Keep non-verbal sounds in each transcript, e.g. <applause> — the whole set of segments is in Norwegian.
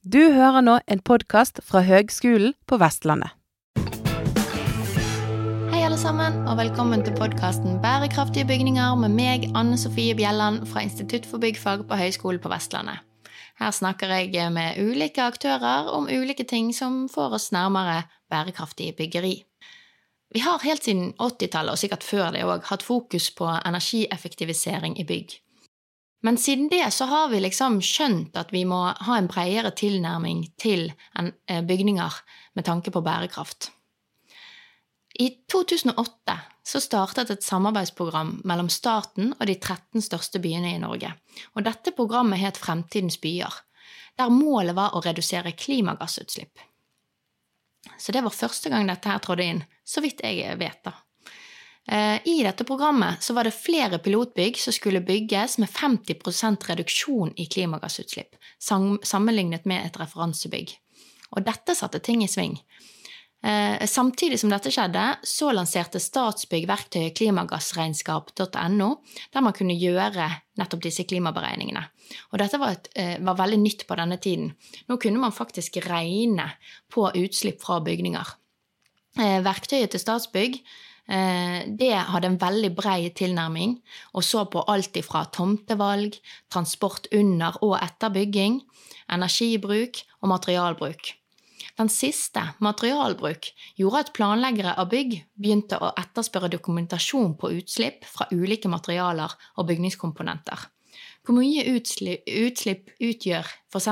Du hører nå en podkast fra Høgskolen på Vestlandet. Hei alle sammen, og velkommen til podkasten Bærekraftige bygninger med meg, Anne Sofie Bjelland fra Institutt for byggfag på Høgskolen på Vestlandet. Her snakker jeg med ulike aktører om ulike ting som får oss nærmere bærekraftig byggeri. Vi har helt siden 80-tallet, og sikkert før det òg, hatt fokus på energieffektivisering i bygg. Men siden det så har vi liksom skjønt at vi må ha en bredere tilnærming til eh, bygninger med tanke på bærekraft. I 2008 så startet et samarbeidsprogram mellom staten og de 13 største byene i Norge. Og dette programmet het Fremtidens byer, der målet var å redusere klimagassutslipp. Så det var første gang dette her trådde inn, så vidt jeg vet, da. Eh, I dette programmet så var det flere pilotbygg som skulle bygges med 50% reduksjon i klimagassutslipp, sammenlignet med et referansebygg. Og dette satte ting i sving. Eh, samtidig som dette skjedde, så lanserte Statsbygg verktøyet klimagassregnskap.no, der man kunne gjøre nettopp disse klimaberegningene. Og dette var, et, eh, var veldig nytt på denne tiden. Nå kunne man faktisk regne på utslipp fra bygninger. Verktøyet til Statsbygg det hadde en veldig brei tilnærming og så på alt ifra tomtevalg, transport under og etter bygging, energibruk og materialbruk. Den siste, materialbruk, gjorde at planleggere av bygg begynte å etterspørre dokumentasjon på utslipp fra ulike materialer og bygningskomponenter. Hvor mye utslipp utgjør f.eks.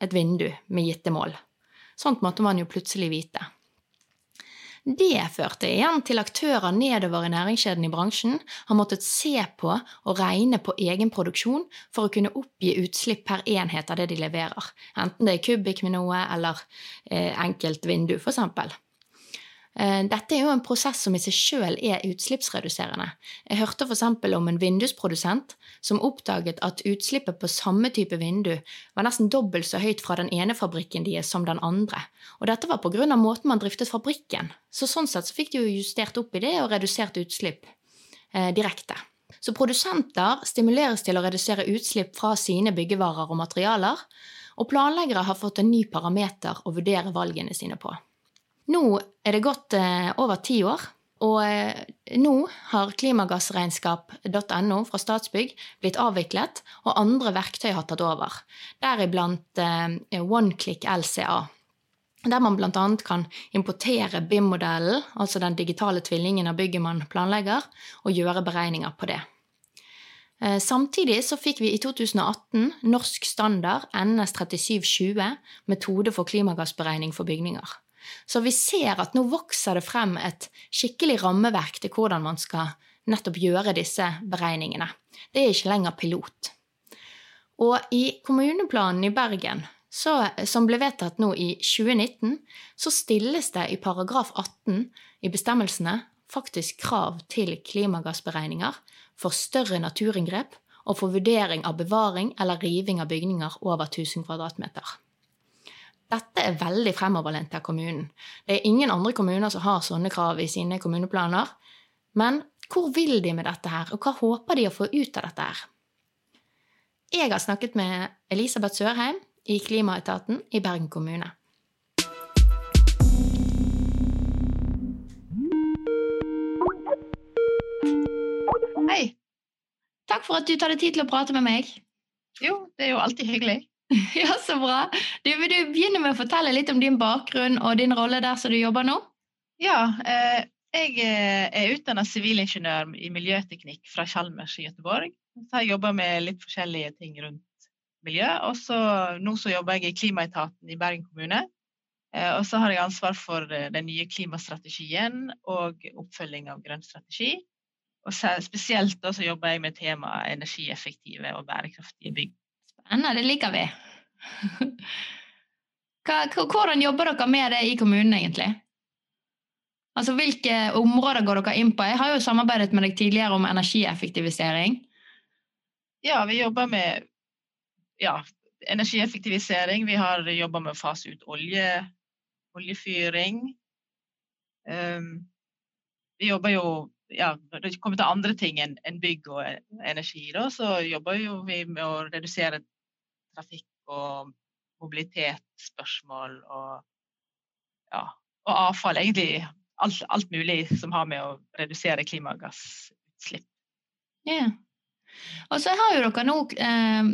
et vindu med gitte mål? Sånt måtte man jo plutselig vite. Det førte igjen til aktører nedover i næringskjeden i bransjen har måttet se på og regne på egen produksjon for å kunne oppgi utslipp per enhet av det de leverer, enten det er kubikk med noe eller eh, for eksempel. Dette er jo en prosess som i seg sjøl er utslippsreduserende. Jeg hørte f.eks. om en vindusprodusent som oppdaget at utslippet på samme type vindu var nesten dobbelt så høyt fra den ene fabrikken deres som den andre. Og dette var pga. måten man driftet fabrikken. Så sånn sett så fikk de jo justert opp i det og redusert utslipp eh, direkte. Så produsenter stimuleres til å redusere utslipp fra sine byggevarer og materialer, og planleggere har fått en ny parameter å vurdere valgene sine på. Nå er det gått eh, over ti år, og eh, nå har klimagassregnskap.no fra Statsbygg blitt avviklet, og andre verktøy har tatt over, deriblant eh, OneClick LCA. Der man bl.a. kan importere BIM-modellen, altså den digitale tvillingen av bygget man planlegger, og gjøre beregninger på det. Samtidig så fikk vi i 2018 norsk standard NS 3720, metode for klimagassberegning for bygninger. Så vi ser at nå vokser det frem et skikkelig rammeverk til hvordan man skal nettopp gjøre disse beregningene. Det er ikke lenger pilot. Og i kommuneplanen i Bergen, så, som ble vedtatt nå i 2019, så stilles det i paragraf 18 i bestemmelsene faktisk krav til klimagassberegninger for større naturinngrep og for vurdering av bevaring eller riving av bygninger over 1000 kvadratmeter. Dette er veldig fremoverlent av kommunen. Det er ingen andre kommuner som har sånne krav i sine kommuneplaner. Men hvor vil de med dette her, og hva håper de å få ut av dette her? Jeg har snakket med Elisabeth Sørheim i Klimaetaten i Bergen kommune. Hei. Takk for at du tar deg tid til å prate med meg. Jo, det er jo alltid hyggelig. <laughs> Ja, så bra. Du, vil du begynne med å fortelle litt om din bakgrunn og din rolle der som du jobber nå? Ja, eh, jeg eh, er utdanna sivilingeniør i miljøteknikk fra Chalmers i Gøteborg. Så har jeg jobba med litt forskjellige ting rundt miljø. Og nå så jobber jeg i Klimaetaten i Bergen kommune. Eh, og så har jeg ansvar for eh, den nye klimastrategien og oppfølging av grønn strategi. Og spesielt da så jobber jeg med temaet energieffektive og bærekraftige bygg. Spennende, det liker vi. <laughs> hvordan jobber dere med det i kommunen, egentlig? Altså, Hvilke områder går dere inn på? Jeg har jo samarbeidet med deg tidligere om energieffektivisering. Ja, vi jobber med ja, energieffektivisering. Vi har jobba med å fase ut olje, oljefyring. Um, vi jobber jo ja, Når det kommer til andre ting enn bygg og energi, da, så jobber vi med å redusere trafikk og mobilitetsspørsmål og, ja, og avfall. Egentlig alt, alt, mulig som har med å redusere klimagassutslipp. Yeah. Og så har jo dere nå eh,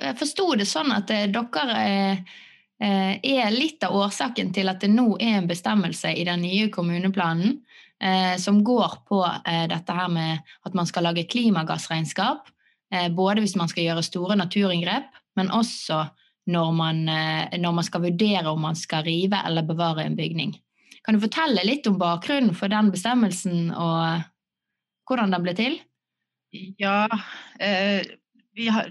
Jeg forsto det sånn at eh, dere eh, er litt av årsaken til at det nå er en bestemmelse i den nye kommuneplanen som går på dette her med at man skal lage klimagassregnskap. både hvis man skal gjøre store naturinngrep, men også når man, når man skal vurdere om man skal rive eller bevare en bygning. Kan du fortelle litt om bakgrunnen for den bestemmelsen og hvordan den ble til? Ja, eh, har,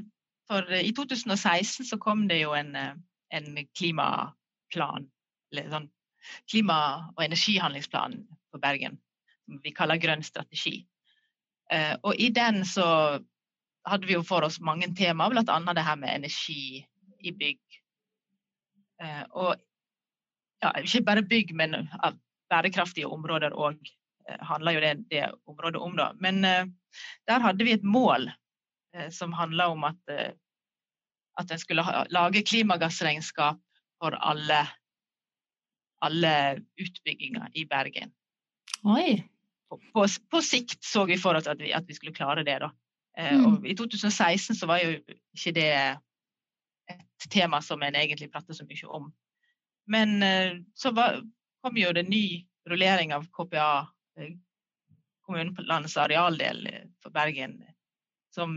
for i 2016 så kom det jo en, eh, en klimaplan, eller sånn klima- og energihandlingsplan for Bergen, som vi kaller Grønn strategi. Eh, og i den så hadde vi jo for oss mange temaer, bl.a. det her med energi i bygg. Eh, og ja, ikke bare bygg, men bærekraftige områder òg Eh, handler jo det, det området om. Da. Men eh, der hadde vi et mål uh, som handla om at, uh, at en skulle ha, lage klimagassregnskap for alle, alle utbygginger i Bergen. Oi. På, på, på, sikt så vi for oss at vi, at vi skulle klare det. da. Mm. Og I 2016 så var jo ikke det et tema som en egentlig pratet så mye om. Men så var, kom jo det ny rullering av KPA kommunelandets arealdel for Bergen. Som,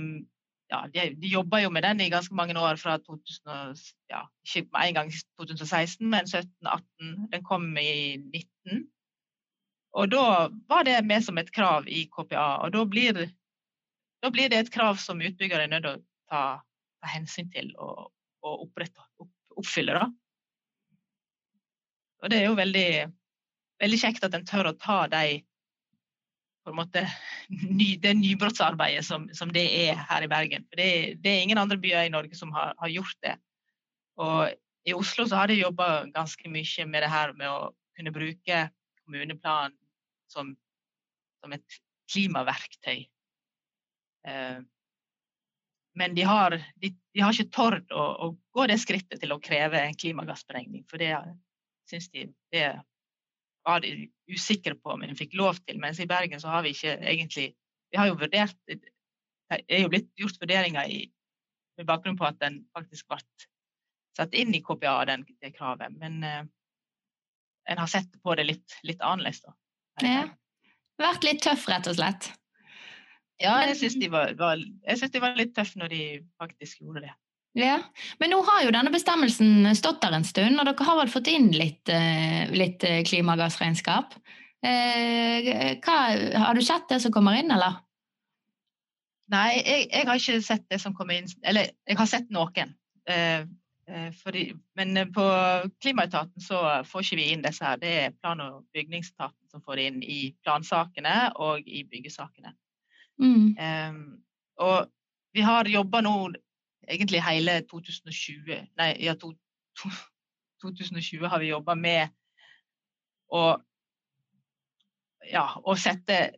ja, de, de jobba jo med den i ganske mange år, fra 2000, ja, ikke med en gang 2016, men 17-18. Den kom i 19. Og da var det med som et krav i KPA. Og da blir, da blir det et krav som utbygger er nødt til å ta, ta, hensyn til og, og opprette, opp, oppfylle. Da. Og det er jo veldig veldig kjekt at en tør å ta de på en måte, ny, det nybrottsarbeidet som, som, det er her i Bergen. For det, det, er ingen andre byer i Norge som har, har gjort det. Og i Oslo så har de jobba ganske mye med det her med å kunne bruke kommuneplanen som, som et klimaverktøy. Eh, men de har, de, de har ikke tord å, å, gå det skrittet til å kreve en klimagassberegning, for det syns de det var de usikre på om de fikk lov til. Mens i Bergen så har vi ikke egentlig Vi har jo vurdert Det er jo blitt gjort vurderinger i, med bakgrunn på at den faktisk ble satt inn i KPA, den, det kravet. Men uh, en har sett på det litt, litt annerledes, da. Ja. Vært litt tøff, rett og slett? Ja, jeg syns de, de, var litt tøffe når de faktisk gjorde det. Ja, Men nå har jo denne bestemmelsen stått der en stund, og dere har vel fått inn litt, eh, litt eh, klimagassregnskap. Eh, hva, har du sett det som kommer inn, eller? Nei, jeg, jeg, har ikke sett det som kommer inn. Eller jeg har sett noen. Eh, fordi, men på Klimaetaten så får ikke vi inn disse her. Det er plan- og bygningsetaten som får det inn i plansakene og i byggesakene. Mm. Um, og vi har jobba nå egentlig hele 2020 Nei, ja, to, to, 2020 har vi jobba med å ja, å sette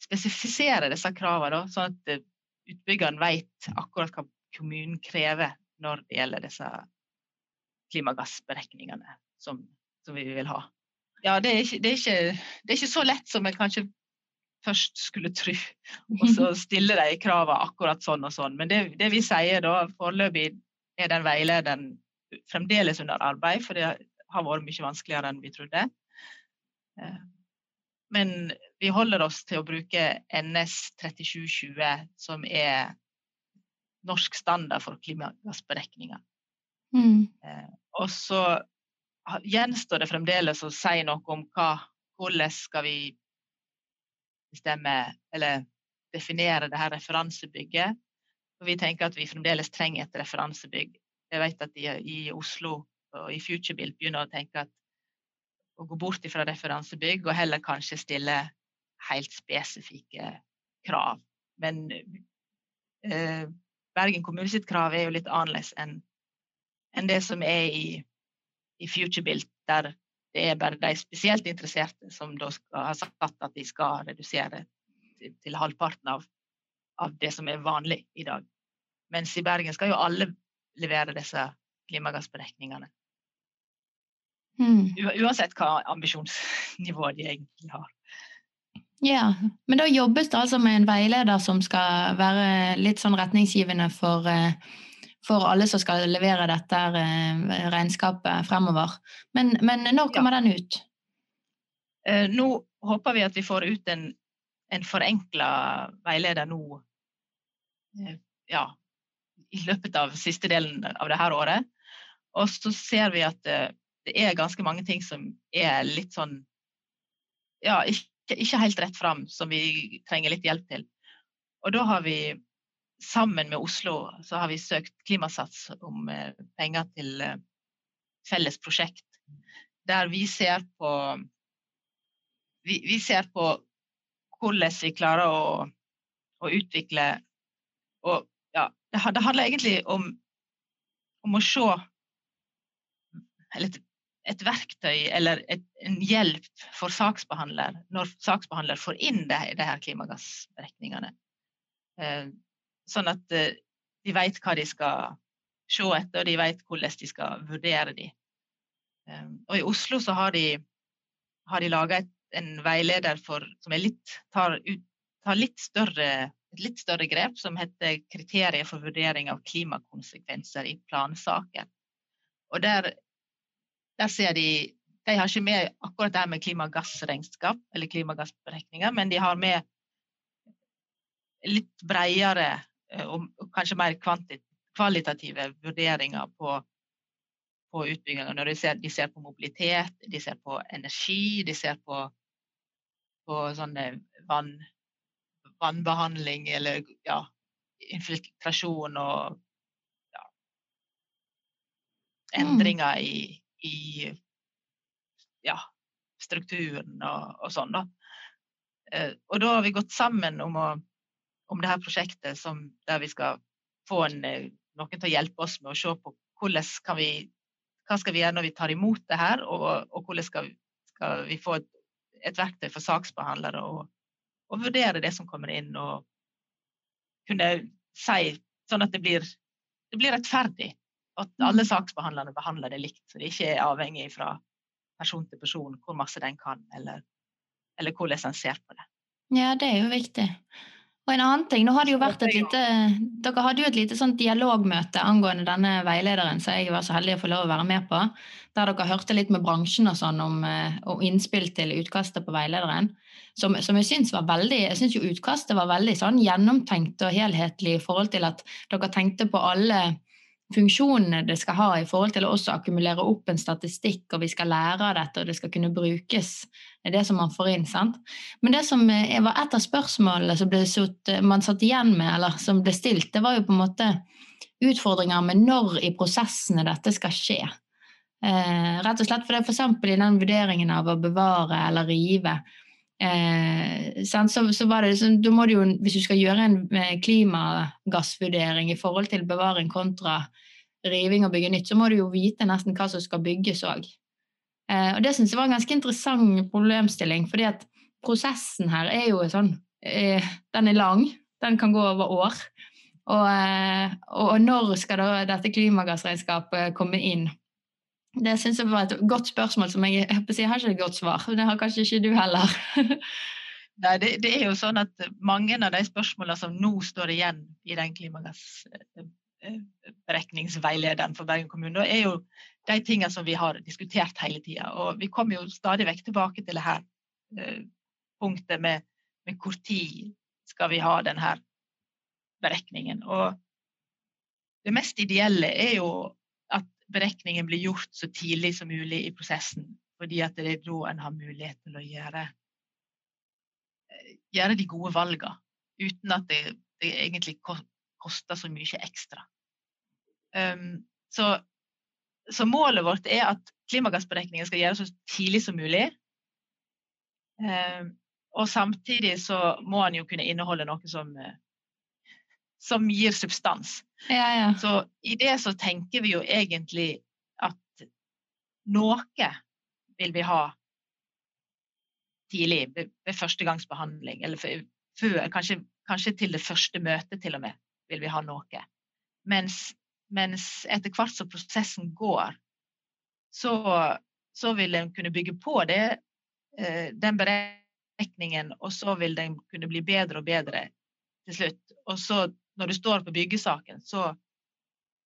Spesifisere disse kravene, sånn at eh, utbyggeren vet akkurat hva kommunen krever når det gjelder disse klimagassberekningene som, som vi vil ha. Ja, det er, ikke, det, er ikke, det er ikke så lett som en kanskje først skulle tro. <laughs> Og så stiller de kravene akkurat sånn og sånn. Men det, det vi sier da, foreløpig er den veilederen fremdeles under arbeid, for det har vært mye vanskeligere enn vi trodde. Eh, men vi holder oss til å bruke NS 3720, som er norsk standard for klimagassberegninger. Mm. Eh, og så gjenstår det fremdeles å si noe om hva, hvordan skal vi bestemme eller definere det her referansebygget. Og vi tenker at vi fremdeles trenger et referansebygg. Jeg vet at de i Oslo og i FutureBuild begynner å tenke at å gå bort fra referansebygg og heller kanskje stille helt spesifikke krav. Men eh, Bergen kommune sitt krav er jo litt annerledes enn en det som er i, i FutureBuild, der det er bare de spesielt interesserte som da har sagt at de skal redusere til, til halvparten av, av, det som er vanlig i dag. Mens i Bergen skal jo alle levere disse klimagassberegningene. Mm. Uansett hva ambisjonsnivået de egentlig har. Ja, men da jobbes det altså med en veileder som skal være litt sånn retningsgivende for, eh, for alle som skal levere dette eh, regnskapet fremover. Men, men når kommer den ut? Eh, Nå håper vi at vi får ut en, en forenkla veileder nå eh, ja, i løpet av siste delen av dette året. Og så ser vi at det er ganske mange ting som er litt sånn ja, ikke, ikke helt rett fram, som vi trenger litt hjelp til. Og da har vi sammen med Oslo så har vi søkt Klimasats om eh, penger til eh, felles prosjekt. Der vi ser på vi, vi ser på hvordan vi klarer å, å utvikle og ja, det, det handler egentlig om, om å se eller et, et verktøy eller et, en hjelp for saksbehandler når saksbehandler får inn de, de her klimagassberegningene. Sånn at eh, de vet hva de skal se etter, og de vet hvordan de skal vurdere de. Eh, og i Oslo så har de, har de laga en veileder for, som litt, tar, ut, tar litt større, et litt større grep, som heter 'Kriterier for vurdering av klimakonsekvenser i plansaker'. Og der, der ser de De har ikke med akkurat det med klimagassregnskap eller klimagassberegninger, men de har med litt bredere og kanskje mer kvalitative vurderinger på, på utbygginga. Når de ser, de ser, på mobilitet, de ser på energi, de ser på, på sånne vann, vannbehandling eller ja, infiltrasjon og ja, endringer i, i ja, strukturen og, og sånn. da. Eh, og da har vi gått sammen om å om det her prosjektet som, der vi skal få en, noen til å hjelpe oss med å se på hvordan vi, hva skal vi gjøre når vi tar imot det her, og, og hvordan skal skal vi få et, et, verktøy for saksbehandlere og, og, vurdere det som kommer inn, og kunne si sånn at det blir, det blir rettferdig. At alle saksbehandlerne behandler det likt, så det ikke er avhengig fra person til person hvor masse den kan, eller, eller hvordan en ser på det. Ja, det er jo viktig. Og en annen ting, nå har det jo vært et lite, Dere hadde jo et lite sånt dialogmøte angående denne veilederen, som jeg var så heldig å få lov å være med på. Der dere hørte litt med bransjen og sånn om, eh, om innspill til utkastet på veilederen. Som, som jeg syns var veldig Jeg syns jo utkastet var veldig sånn gjennomtenkt og helhetlig i forhold til at dere tenkte på alle funksjonene det skal ha i forhold til å også akkumulere opp en statistikk, og vi skal lære av dette, og det skal kunne brukes. Det er det som man får inn. sant? Men det som eh, var et av spørsmålene som satt, man satt igjen med, eller som ble stilt, det var jo på en måte utfordringer med når i prosessene dette skal skje. Eh, rett og slett for det er f.eks. i den vurderingen av å bevare eller rive. Eh, så, så, liksom, da må jo, Hvis du skal gjøre en eh, klimagassvurdering i forhold til bevaring kontra riving og bygge nytt, så må du jo vite nesten hva som skal bygges òg. Eh, og det syns jeg var en ganske interessant problemstilling, fordi at prosessen her er jo sånn eh, Den er lang, den kan gå over år. Og, eh, og når skal da dette klimagassregnskapet komme inn? Det syns jeg var et godt spørsmål som jeg, jeg, jeg har ikke et godt svar. Det har kanskje ikke du heller. <laughs> Nei, det, det, er jo sånn at mange av de spørsmålene som nå står igjen i den klimagassberekningsveilederen for Bergen kommune, er jo de tingene som vi har diskutert hele tida. Og vi kommer jo stadig vekk tilbake til det her eh, punktet med, med hvor tid skal vi ha denne beregningen. Og det mest ideelle er jo berekningen blir gjort så tidlig som mulig i prosessen. Fordi at det er da en har mulighet til å gjøre, eh, gjøre de gode valgene. Uten at det, det, egentlig koster så mye ekstra. Um, så, så, målet vårt er at klimagassberegningen skal gjøres så tidlig som mulig. Um, og samtidig så må den jo kunne inneholde noe som uh, som gir substans. Ja, ja. Så i det så tenker vi jo egentlig at noe vil vi ha tidlig, ved, førstegangsbehandling, eller før, kanskje, kanskje, til det første møtet til og med, vil vi ha noe. Mens mens etter hvert som prosessen går, så, så vil en kunne bygge på det, eh, den beregningen, og så vil den kunne bli bedre og bedre til slutt. Og så, når du står på byggesaken, så,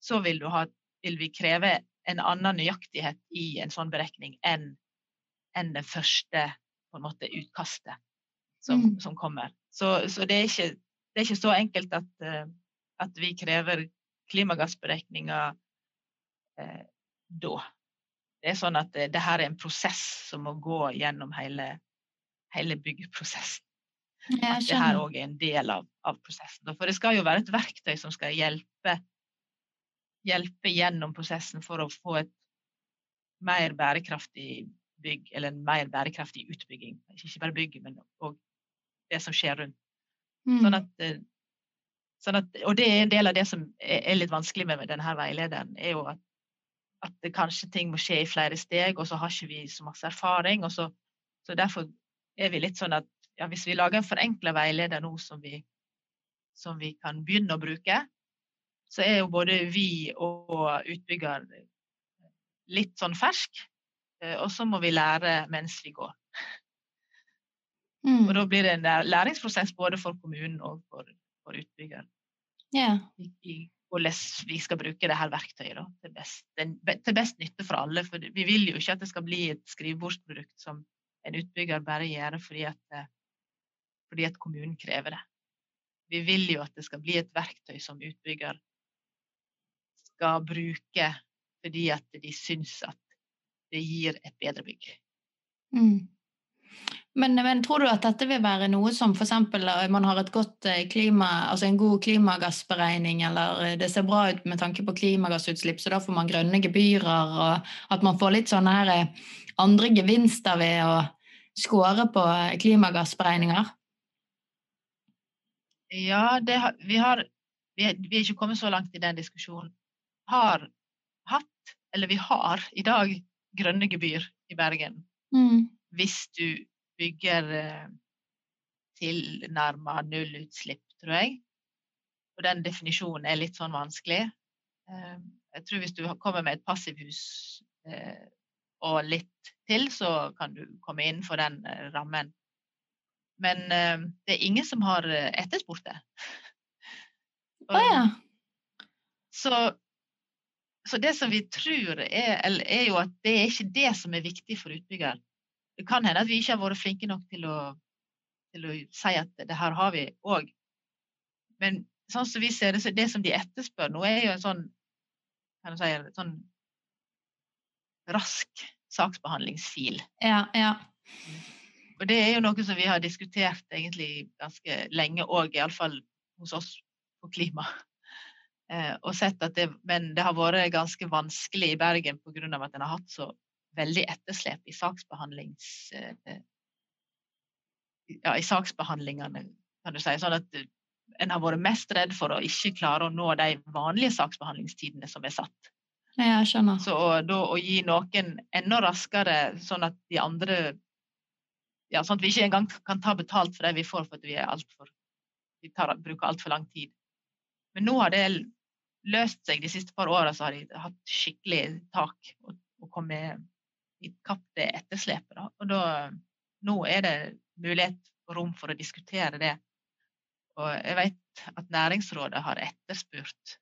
så vil, ha, vil, vi kreve en annen nøyaktighet i en sånn berekning enn, enn det første på en måte, utkastet som, mm. som kommer. Så, så det, er ikke, det, er ikke, så enkelt at, uh, at vi krever klimagassberegninger eh, da. Det er sånn at det, det, her er en prosess som må gå gjennom hele, hele byggeprosessen. At det her òg er en del av, av, prosessen. For det skal jo være et verktøy som skal hjelpe, hjelpe gjennom prosessen for å få et mer bærekraftig bygg, eller en mer bærekraftig utbygging. Ikke bare bygget, men òg det som skjer rundt. Mm. Sånn at, eh, sånn at, og det er en del av det som er litt vanskelig med denne veilederen, er jo at, at kanskje ting må skje i flere steg, og så har ikke vi så masse erfaring. og så, så Derfor er vi litt sånn at ja, hvis vi lager en forenkla veileder nå som vi, som vi kan begynne å bruke, så er jo både vi og utbygger litt sånn fersk. Eh, og så må vi lære mens vi går. Mm. Og da blir det en læringsprosess både for kommunen og for, for utbyggeren. Yeah. I, hvordan vi skal bruke dette verktøyet da, til, best, til, best, nytte for alle. For vi vil jo ikke at det skal bli et skrivebordsprodukt som en utbygger bare gjør fordi at, eh, fordi at kommunen krever det. Vi vil jo at det skal bli et verktøy som utbygger skal bruke fordi at de syns at det gir et bedre bygg. Mm. Men, men, tror du at dette vil være noe som f.eks. Eh, man har et godt eh, klima, altså en god klimagassberegning, eller eh, det ser bra ut med tanke på klimagassutslipp, så da får man grønne gebyrer, og at man får litt sånne her andre gevinster ved å score på klimagassberegninger? Ja, det, vi, har, vi, er, vi er ikke kommet så langt i den diskusjonen. Har hatt, eller vi har i dag, grønne gebyr i Bergen. Mm. Hvis du bygger eh, tilnærma nullutslipp, tror jeg. Og den definisjonen er litt sånn vanskelig. Eh, jeg tror hvis du kommer med et passivhus eh, og litt til, så kan du komme innenfor den rammen. Men det er ingen som har etterspurt det. Å oh, ja. Så, så, det som vi tror, er, er, jo at det er ikke det som er viktig for utbygger. Det kan hende at vi ikke har vært flinke nok til å, til å si at det her har vi òg. Men sånn som vi ser det, så det som de etterspør nå, er jo en sånn si, sånn rask saksbehandlingsfil. Ja, ja. Og det er jo noe som vi har diskutert egentlig ganske lenge òg, iallfall hos oss på klima. <laughs> Eh, og sett at det, men det har vært ganske vanskelig i Bergen pga. at en har hatt så veldig etterslep i saksbehandlings... Eh, ja, i saksbehandlingene, kan du si. Sånn at en har vært mest redd for å ikke klare å nå de vanlige saksbehandlingstidene som er satt. Ja, jeg skjønner. Så da å gi noen enda raskere, sånn at de andre ja, Sånn at vi ikke engang kan ta betalt for det vi får, for at vi, alt for, vi tar, bruker altfor lang tid. Men nå har det løst seg. De siste par åra har de hatt skikkelig tak og, og kommet kapp det etterslepet. Da. Og da, nå er det mulighet og rom for å diskutere det. Og jeg vet at Næringsrådet har etterspurt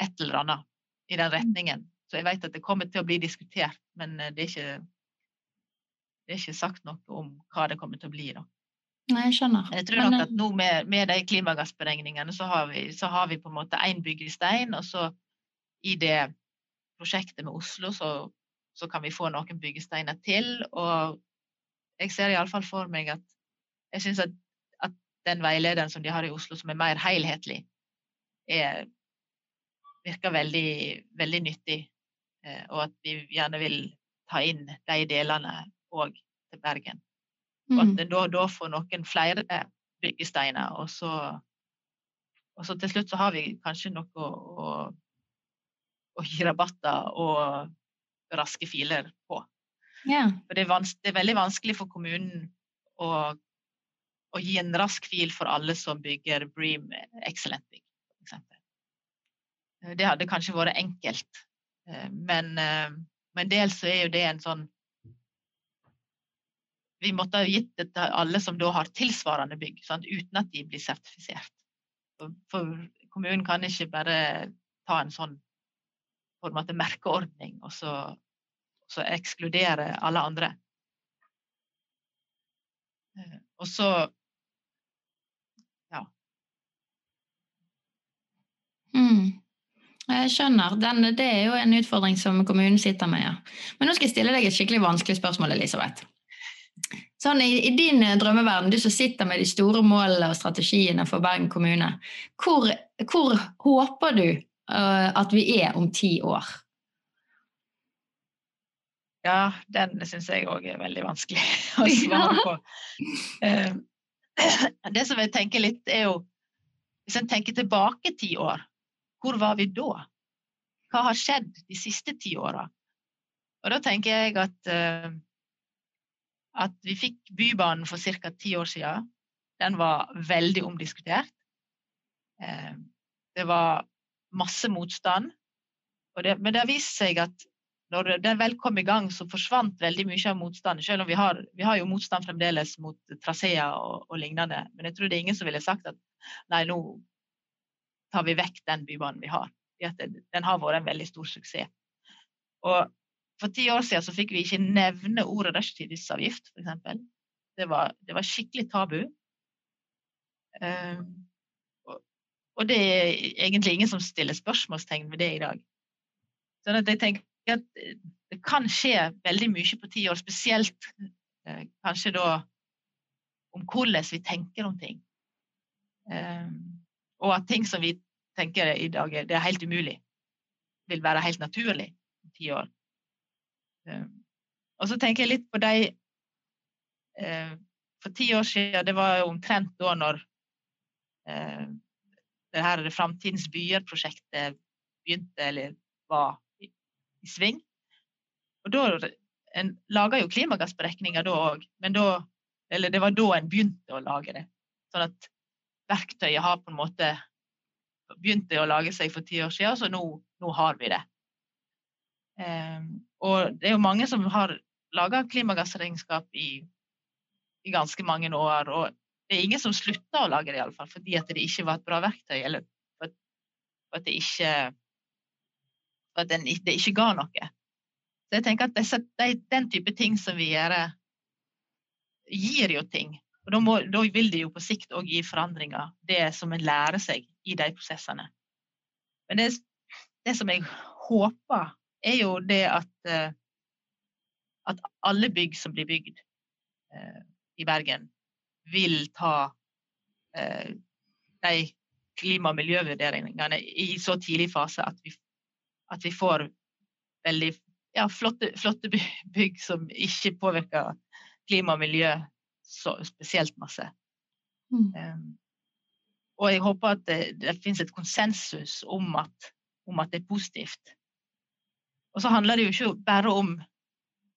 et eller annet i den retningen. Så jeg vet at det kommer til å bli diskutert, men eh, det er ikke, det er ikke sagt noe om hva det kommer til å bli. da. Nei, jeg skjønner. Jeg tror nok at nå med, med de klimagassberegningene så har, vi, så har vi på en måte én byggestein, og så i det prosjektet med Oslo så så kan vi få noen byggesteiner til. Og jeg ser iallfall for meg at jeg syns at, at, den veilederen som de har i Oslo, som er mer helhetlig, er, virker veldig, veldig nyttig. Eh, og at vi gjerne vil ta inn de delene òg til Bergen. Og at mm. da, da får noen flere byggesteiner, og så, og så til slutt så har vi kanskje noe å, å, å gi rabatter og raske filer på. Yeah. For det er, det er, veldig vanskelig for kommunen å, å, gi en rask fil for alle som bygger Bream Excellent Bygg, f.eks. Det hadde kanskje vært enkelt, men, men dels så er jo det en sånn Vi måtte ha gitt det til alle som da har tilsvarende bygg, sant? uten at de blir sertifisert. For, kommunen kan ikke bare ta en sånn på en måte merkeordning og så, så ekskludere alle andre. Og så ja. Mm. Jeg skjønner. Den, det er jo en utfordring som kommunen sitter med. Ja. Men nå skal jeg stille deg et skikkelig vanskelig spørsmål, Elisabeth. Sånn, i, i, din eh, drømmeverden, du som sitter med de store målene og strategiene for Bergen kommune, hvor, hvor håper du uh, at vi er om ti år? Ja, den syns jeg òg er veldig vanskelig <laughs> å svare på. Ja. <clears throat> det som jeg tenker litt, er jo Hvis en tenker tilbake ti år, hvor var vi da? Hva har skjedd de siste ti åra? Og da tenker jeg at, at vi fikk Bybanen for ca. ti år siden. Den var veldig omdiskutert. Uh, det var masse motstand. Det, men det har vist seg at når den vel kom i gang, så forsvant veldig mye av motstanden. Selv om vi har, vi har jo motstand fremdeles mot traseer og, og, lignende. Men jeg tror det er ingen som ville sagt at nei, nå tar vi vekk den bybanen vi har. Den har vært en veldig stor suksess. Og for ti år siden så fikk vi ikke nevne ordet rushtidsavgift, f.eks. Det, var, det var skikkelig tabu. Um, og, og det er egentlig ingen som stiller spørsmålstegn ved det i dag. Sånn at jeg tenker at det kan skje veldig mye på ti år, spesielt eh, kanskje da om hvordan vi tenker om ting. Um, og at ting som vi tenker i dag det er helt umulig, vil være helt naturlig om ti år. Eh, og så tenker jeg litt på de eh, For ti år siden, det var jo omtrent da når eh, det her Framtidens byer-prosjektet begynte, eller var i sving. Og da, En laga jo klimagassberegninger da òg, men da Eller det var da en begynte å lage det. Sånn at verktøyet har på en måte begynte å lage seg for ti år siden, så nå, nå har vi det. Um, og det er jo mange som har laga klimagassregnskap i, i, ganske mange år. Og det er ingen som slutta å lage det, iallfall, fordi at det ikke var et bra verktøy, eller for at, det ikke for at den, det ikke ga noe. Så jeg tenker at disse, de, den type ting som vi gjør, gir jo ting. Og da, må, da vil det jo på sikt òg gi forandringer, det som en lærer seg i de prosessene. Men det, det som jeg håper, er jo det at, eh, at alle bygg som blir bygd eh, i Bergen, vil ta eh, de klima- og miljøvurderingene i så tidlig fase at vi at vi får veldig ja, flotte, flotte, bygg som ikke påvirker klima og miljø så spesielt masse. Mm. Um, og jeg håper at det, det finnes et konsensus om at, om at, det er positivt. Og så handler det jo ikke bare om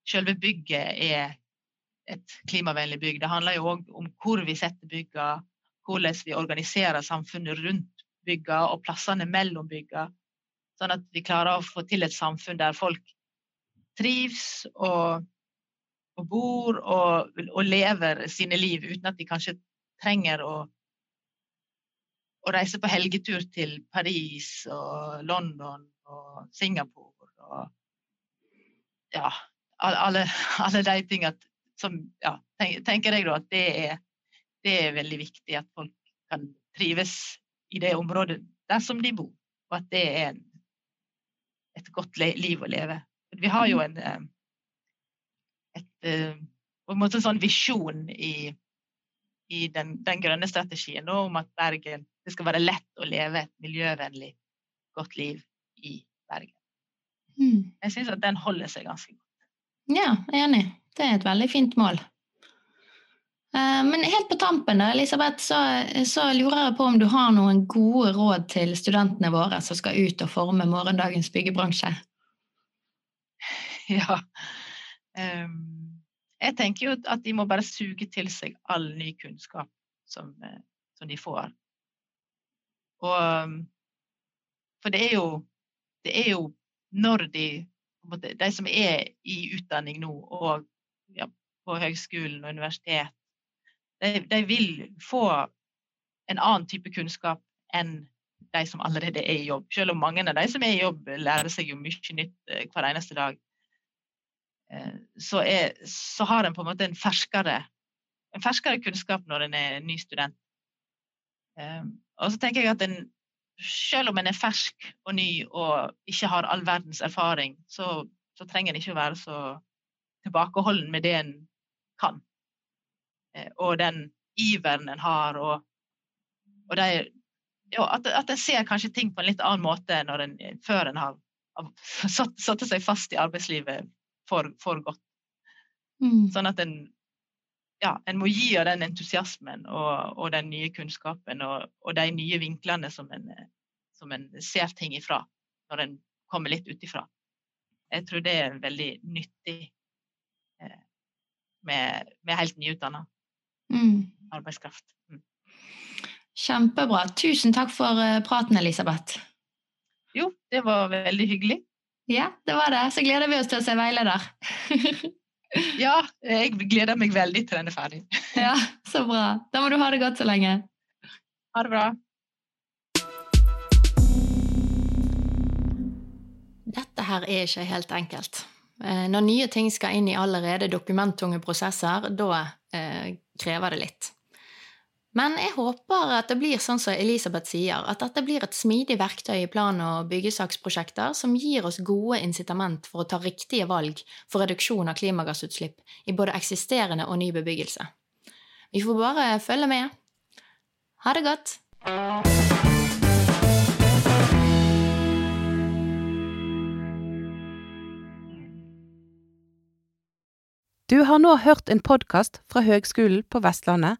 selve bygget er et klimavennlig bygg. Det handler jo òg om hvor vi setter bygga, hvordan vi organiserer samfunnet rundt bygga og plassene mellom bygga. Sånn at vi klarer å få til et samfunn der folk trives og, og bor og, og, lever sine liv uten at de kanskje trenger å, å reise på helgetur til Paris og London og Singapore og ja, alle, <laughs> alle de tingene som ja, tenker jeg da at det er, det er veldig viktig at folk kan trives i det området der som de bor, og at det er en et godt liv å leve. Vi har jo en, eh, et, eh, på en måte sånn visjon i, i den, den, grønne strategien nå, om at Bergen, det skal være lett å leve et miljøvennlig, godt liv i Bergen. Mm. Jeg syns at den holder seg ganske godt. Ja, enig. Det er et veldig fint mål. Eh, men helt på tampen, da, Elisabeth, så, så, lurer jeg på om du har noen gode råd til studentene våre som skal ut og forme morgendagens byggebransje? <laughs> Ja. Um, jeg tenker jo at de må bare suge til seg all ny kunnskap som, eh, som de får. Og, For det er jo, det er jo når de De som er i utdanning nå, og ja, på høgskolen og universitet, de, de vil få en annen type kunnskap enn de som allerede er i jobb. Selv om mange av de som er i jobb, lærer seg jo mye nytt eh, hver eneste dag. Eh, så, er, så har en på en måte en ferskere, en ferskere kunnskap når en er ny student. Eh, og så tenker jeg at en, selv om en er fersk og ny og ikke har all verdens erfaring, så, så trenger en ikke å være så tilbakeholden med det en kan. Og den iveren en har, og, og de jo, at, at en ser kanskje ting på en litt annen måte en, før en har, har satt, satt, seg fast i arbeidslivet for, for godt. Mm. Sånn at en ja, en må gi av den entusiasmen og, og den nye kunnskapen og, og, de nye vinklene som en, som en ser ting ifra, når en kommer litt utifra. Jeg tror det er veldig nyttig eh, med, med, helt nyutdanna mm. arbeidskraft. Mm. Kjempebra. Tusen takk for eh, praten, Elisabeth. Jo, det var veldig hyggelig. Ja, det var det. Så gleder vi oss til å se veileder. <laughs> <laughs> ja, jeg gleder meg veldig til den er ferdig. <laughs> ja, så bra. Da må du ha det godt så lenge. Ha det bra. Dette her er ikke helt enkelt. Eh, når nye ting skal inn i allerede dokumenttunge prosesser, da eh, krever det litt. Men jeg håper at det blir sånn som Elisabeth sier, at dette blir et smidig verktøy i plan- og byggesaksprosjekter som gir oss gode incitament for å ta riktige valg for reduksjon av klimagassutslipp i både eksisterende og ny bebyggelse. Vi får bare følge med. Ha det godt! Du har nå hørt en podkast fra Høgskolen på Vestlandet